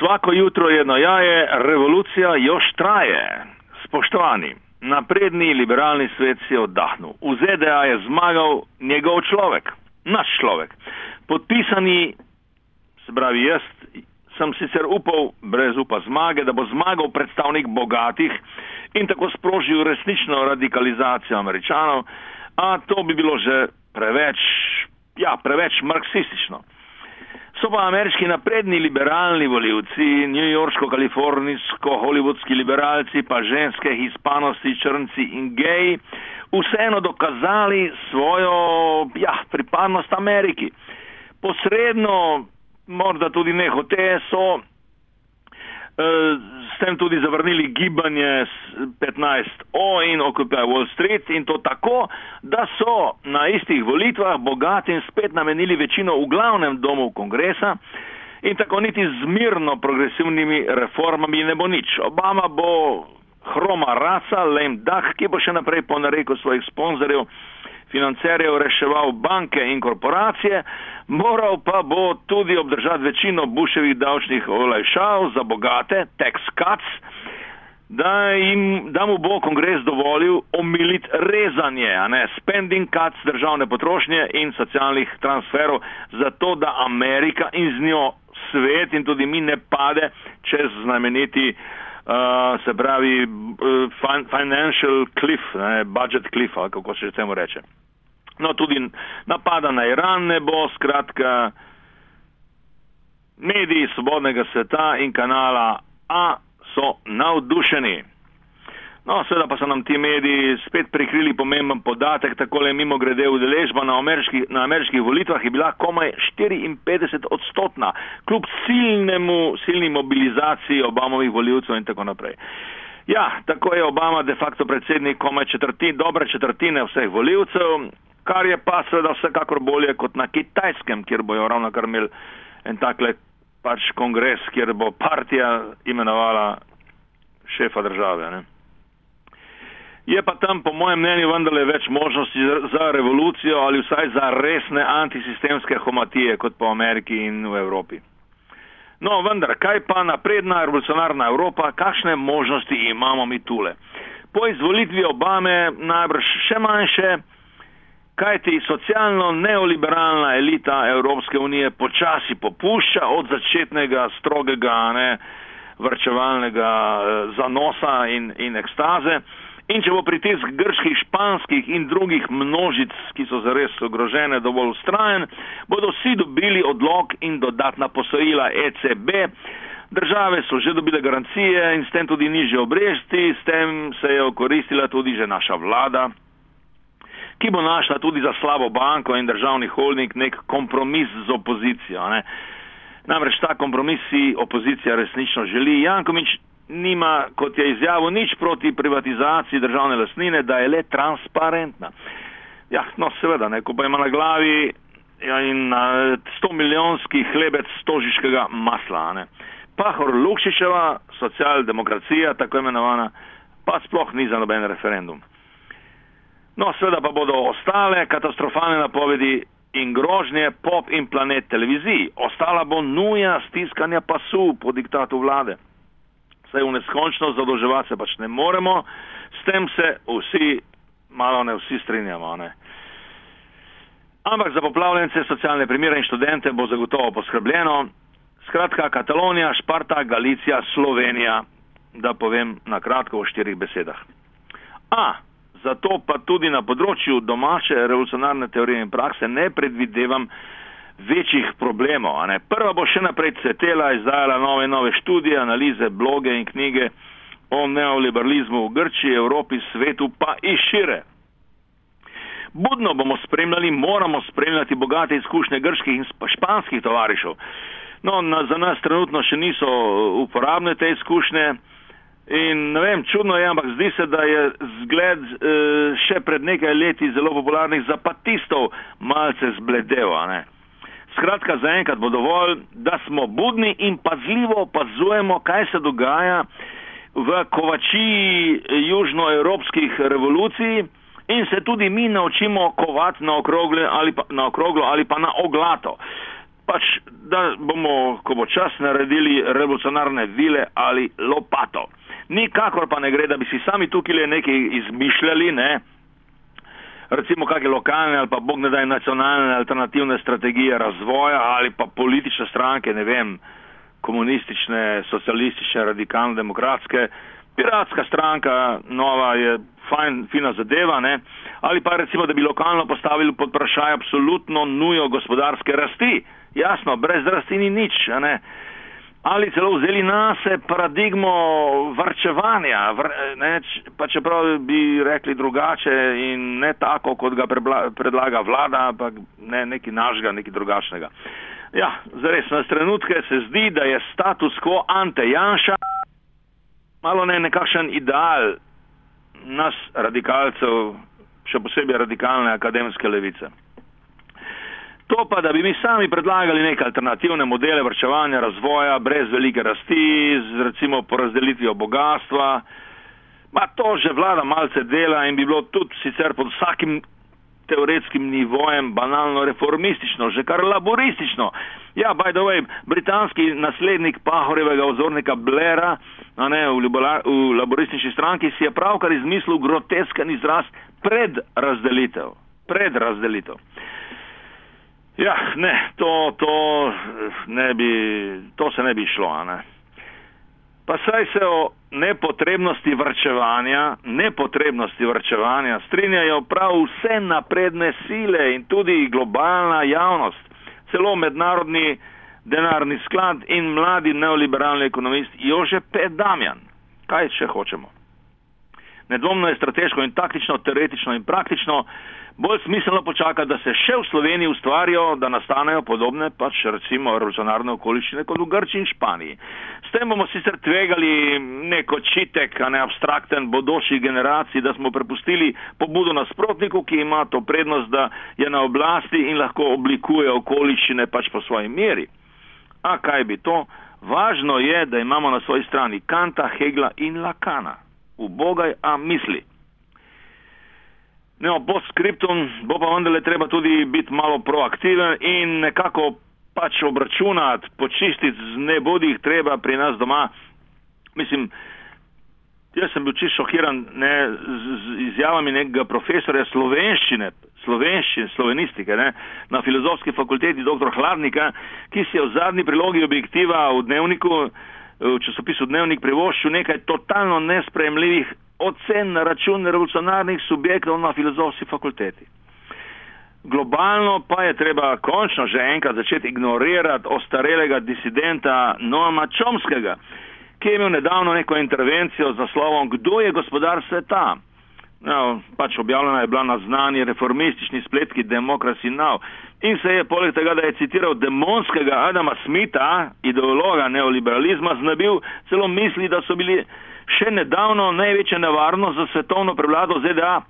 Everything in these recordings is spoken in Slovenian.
Svako jutro jedno jaje, revolucija još traje. Spoštovani, napredni liberalni svet si je oddahnil. V ZDA je zmagal njegov človek, naš človek. Podpisani, se pravi jaz, sem sicer upal, brez upa zmage, da bo zmagal predstavnik bogatih in tako sprožil resnično radikalizacijo američanov, a to bi bilo že preveč, ja, preveč marksistično. So pa ameriški napredni liberalni voljivci, newyorško-kalifornijsko-hollywoodski liberalci, pa ženske, hispanosti, črnci in geji, vseeno dokazali svojo ja, pripadnost Ameriki. Posredno, morda tudi ne hote, so s tem tudi zavrnili gibanje 15O in Occupy Wall Street in to tako, da so na istih volitvah bogatim spet namenili večino v glavnem domu kongresa in tako niti z mirno progresivnimi reformami ne bo nič. Obama bo hroma raca, lame duck, ki bo še naprej po nareku svojih sponzorjev financerjev reševal banke in korporacije, moral pa bo tudi obdržati večino buševih davčnih olajšav za bogate, tax cuts, da, jim, da mu bo kongres dovolil omiliti rezanje, a ne spending cuts državne potrošnje in socialnih transferov, zato da Amerika in z njo svet in tudi mi ne pade čez znameniti Uh, se pravi uh, financial cliff, ne, budget cliff, ali kako se temu reče. No, tudi napada na Iran ne bo, skratka, mediji svobodnega sveta in kanala A so navdušeni. No, seveda pa so nam ti mediji spet prikrili pomemben podatek, takole mimo grede udeležba na, ameriški, na ameriških volitvah je bila komaj 54 odstotna, kljub silnemu, silni mobilizaciji Obamovih voljivcev in tako naprej. Ja, tako je Obama de facto predsednik komaj četrtin, dobre četrtine vseh voljivcev, kar je pa seveda vsekakor bolje kot na kitajskem, kjer bojo ravno kar imeli en takle pač kongres, kjer bo partija imenovala šefa države. Ne. Je pa tam, po mojem mnenju, vendarle več možnosti za revolucijo ali vsaj za resne antisistemske homatije kot po Ameriki in v Evropi. No, vendar, kaj pa napredna revolucionarna Evropa, kakšne možnosti imamo mi tule? Po izvolitvi Obame najbrž še manjše, kajti socialno neoliberalna elita Evropske unije počasi popušča od začetnega strogega ne, vrčevalnega eh, zanosa in, in ekstaze. In če bo pritisk grških, španskih in drugih množic, ki so zares ogrožene, dovolj ustrajen, bodo vsi dobili odlog in dodatna posojila ECB. Države so že dobile garancije in s tem tudi niže obresti, s tem se je okoristila tudi že naša vlada, ki bo našla tudi za slabo banko in državni holding nek kompromis z opozicijo. Ne. Namreč ta kompromis si opozicija resnično želi. Jankovič nima, kot je izjavil, nič proti privatizaciji državne lasnine, da je le transparentna. Ja, no seveda, ne, ko pa ima na glavi ja, in na 100 milijonski hlebec stožiškega masla. Ne. Pahor Lukšičeva, socialdemokracija, tako imenovana, pa sploh ni za noben referendum. No, seveda pa bodo ostale katastrofalne napovedi in grožnje pop in planet televiziji. Ostala bo nuja stiskanja pasu po diktatu vlade. Saj v neskončno zadolževati se pač ne moremo, s tem se vsi, malo ne vsi strinjamo. Ne. Ampak za poplavljence, socialne primere in študente bo zagotovo poskrbljeno. Skratka, Katalonija, Šparta, Galicija, Slovenija, da povem na kratko v štirih besedah. A, zato pa tudi na področju domače revolucionarne teorije in prakse ne predvidevam večjih problemov. Prva bo še naprej cvetela, izdajala nove in nove študije, analize, bloge in knjige o neoliberalizmu v Grčiji, Evropi, svetu pa in šire. Budno bomo spremljali, moramo spremljati bogate izkušnje grških in španskih tovarišev. No, na, za nas trenutno še niso uporabne te izkušnje. In ne vem, čudno je, ampak zdi se, da je zgled e, še pred nekaj leti zelo popularnih zapatistov malce zbledel. Skratka, zaenkrat bo dovolj, da smo budni in pazljivo opazujemo, kaj se dogaja v kovačiji južnoevropskih revolucij in se tudi mi naučimo kovati na ali, na okroglo ali pa na oglato. pač, da bomo, ko bo čas, naredili revolucionarne vile ali lopato. Nikakor pa ne gre, da bi si sami tukaj le nekaj izmišljali, ne? Recimo kakšne lokalne ali pa bog ne daj nacionalne alternativne strategije razvoja ali pa politične stranke, ne vem, komunistične, socialistične, radikalno demokratske, piratska stranka, nova je fajn, fina zadeva, ne? ali pa recimo, da bi lokalno postavili pod vprašaj absolutno nujo gospodarske rasti. Jasno, brez rasti ni nič. Ne? Ali celo vzeli na se paradigmo vrčevanja, vr, ne, pa čeprav bi rekli drugače in ne tako, kot ga prebla, predlaga vlada, ampak ne neki našega, neki drugačnega. Ja, zares, na trenutke se zdi, da je status quo ante Janša malo ne nekakšen ideal nas radikalcev, še posebej radikalne akademske levice. To pa, da bi mi sami predlagali neke alternativne modele vrčevanja, razvoja, brez velike rasti, z recimo porazdelitvijo bogatstva, ma to že vlada malce dela in bi bilo tudi sicer pod vsakim teoretskim nivojem banalno reformistično, že kar laboristično. Ja, by the way, britanski naslednik Pahorjevega ozornika Blera ne, v, v laboristični stranki si je pravkar izmislil grotesken izraz predrazdelitev. Predrazdelitev. Ja, ne, to, to, ne bi, to se ne bi šlo. Ne. Pa saj se o nepotrebnosti vrčevanja, nepotrebnosti vrčevanja strinjajo prav vse napredne sile in tudi globalna javnost, celo mednarodni denarni sklad in mladi neoliberalni ekonomist Jože P. Damjan. Kaj še hočemo? Nedvomno je strateško in taktično, teoretično in praktično bolj smiselno počakati, da se še v Sloveniji ustvarijo, da nastanejo podobne, pač recimo revolucionarne okoliščine kot v Grčiji in Španiji. S tem bomo sicer tvegali neko čitek, a ne abstrakten bodoči generaciji, da smo prepustili pobudo nasprotniku, ki ima to prednost, da je na oblasti in lahko oblikuje okoliščine pač po svoji meri. A kaj bi to? Važno je, da imamo na svoji strani Kanta, Hegla in Lakana. Ubogaj, a misli. No, po skriptum bo pa vendarle treba tudi biti malo proaktiven in nekako pač obračunati, počistiti z nebodih treba pri nas doma. Mislim, jaz sem bil čisto šokiran ne, z, z izjavami nekega profesorja slovenščine, slovenščine, slovenistike ne, na filozofski fakulteti dr. Hladnika, ki si je v zadnji prilogi objektiva v dnevniku, v časopisu Dnevnik privoščil nekaj totalno nespremljivih ocen na račun revolucionarnih subjektov na filozofski fakulteti. Globalno pa je treba končno že enkrat začeti ignorirati ostarelega disidenta Noama Čomskega, ki je imel nedavno neko intervencijo z naslovom Kdo je gospodar sveta? No, pač objavljena je bila na znani reformistični spletki Democracy Now. In se je poleg tega, da je citiral demonskega Adama Smitha, ideologa neoliberalizma, znabil celo misli, da so bili še nedavno največja nevarnost za svetovno prevlado ZDA.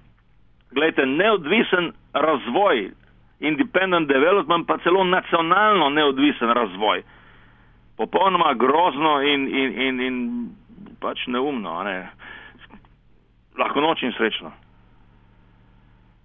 Glejte, neodvisen razvoj, independent development, pa celo nacionalno neodvisen razvoj. Popolnoma grozno in, in, in, in pač neumno. Ne? Lahko noč in srečno.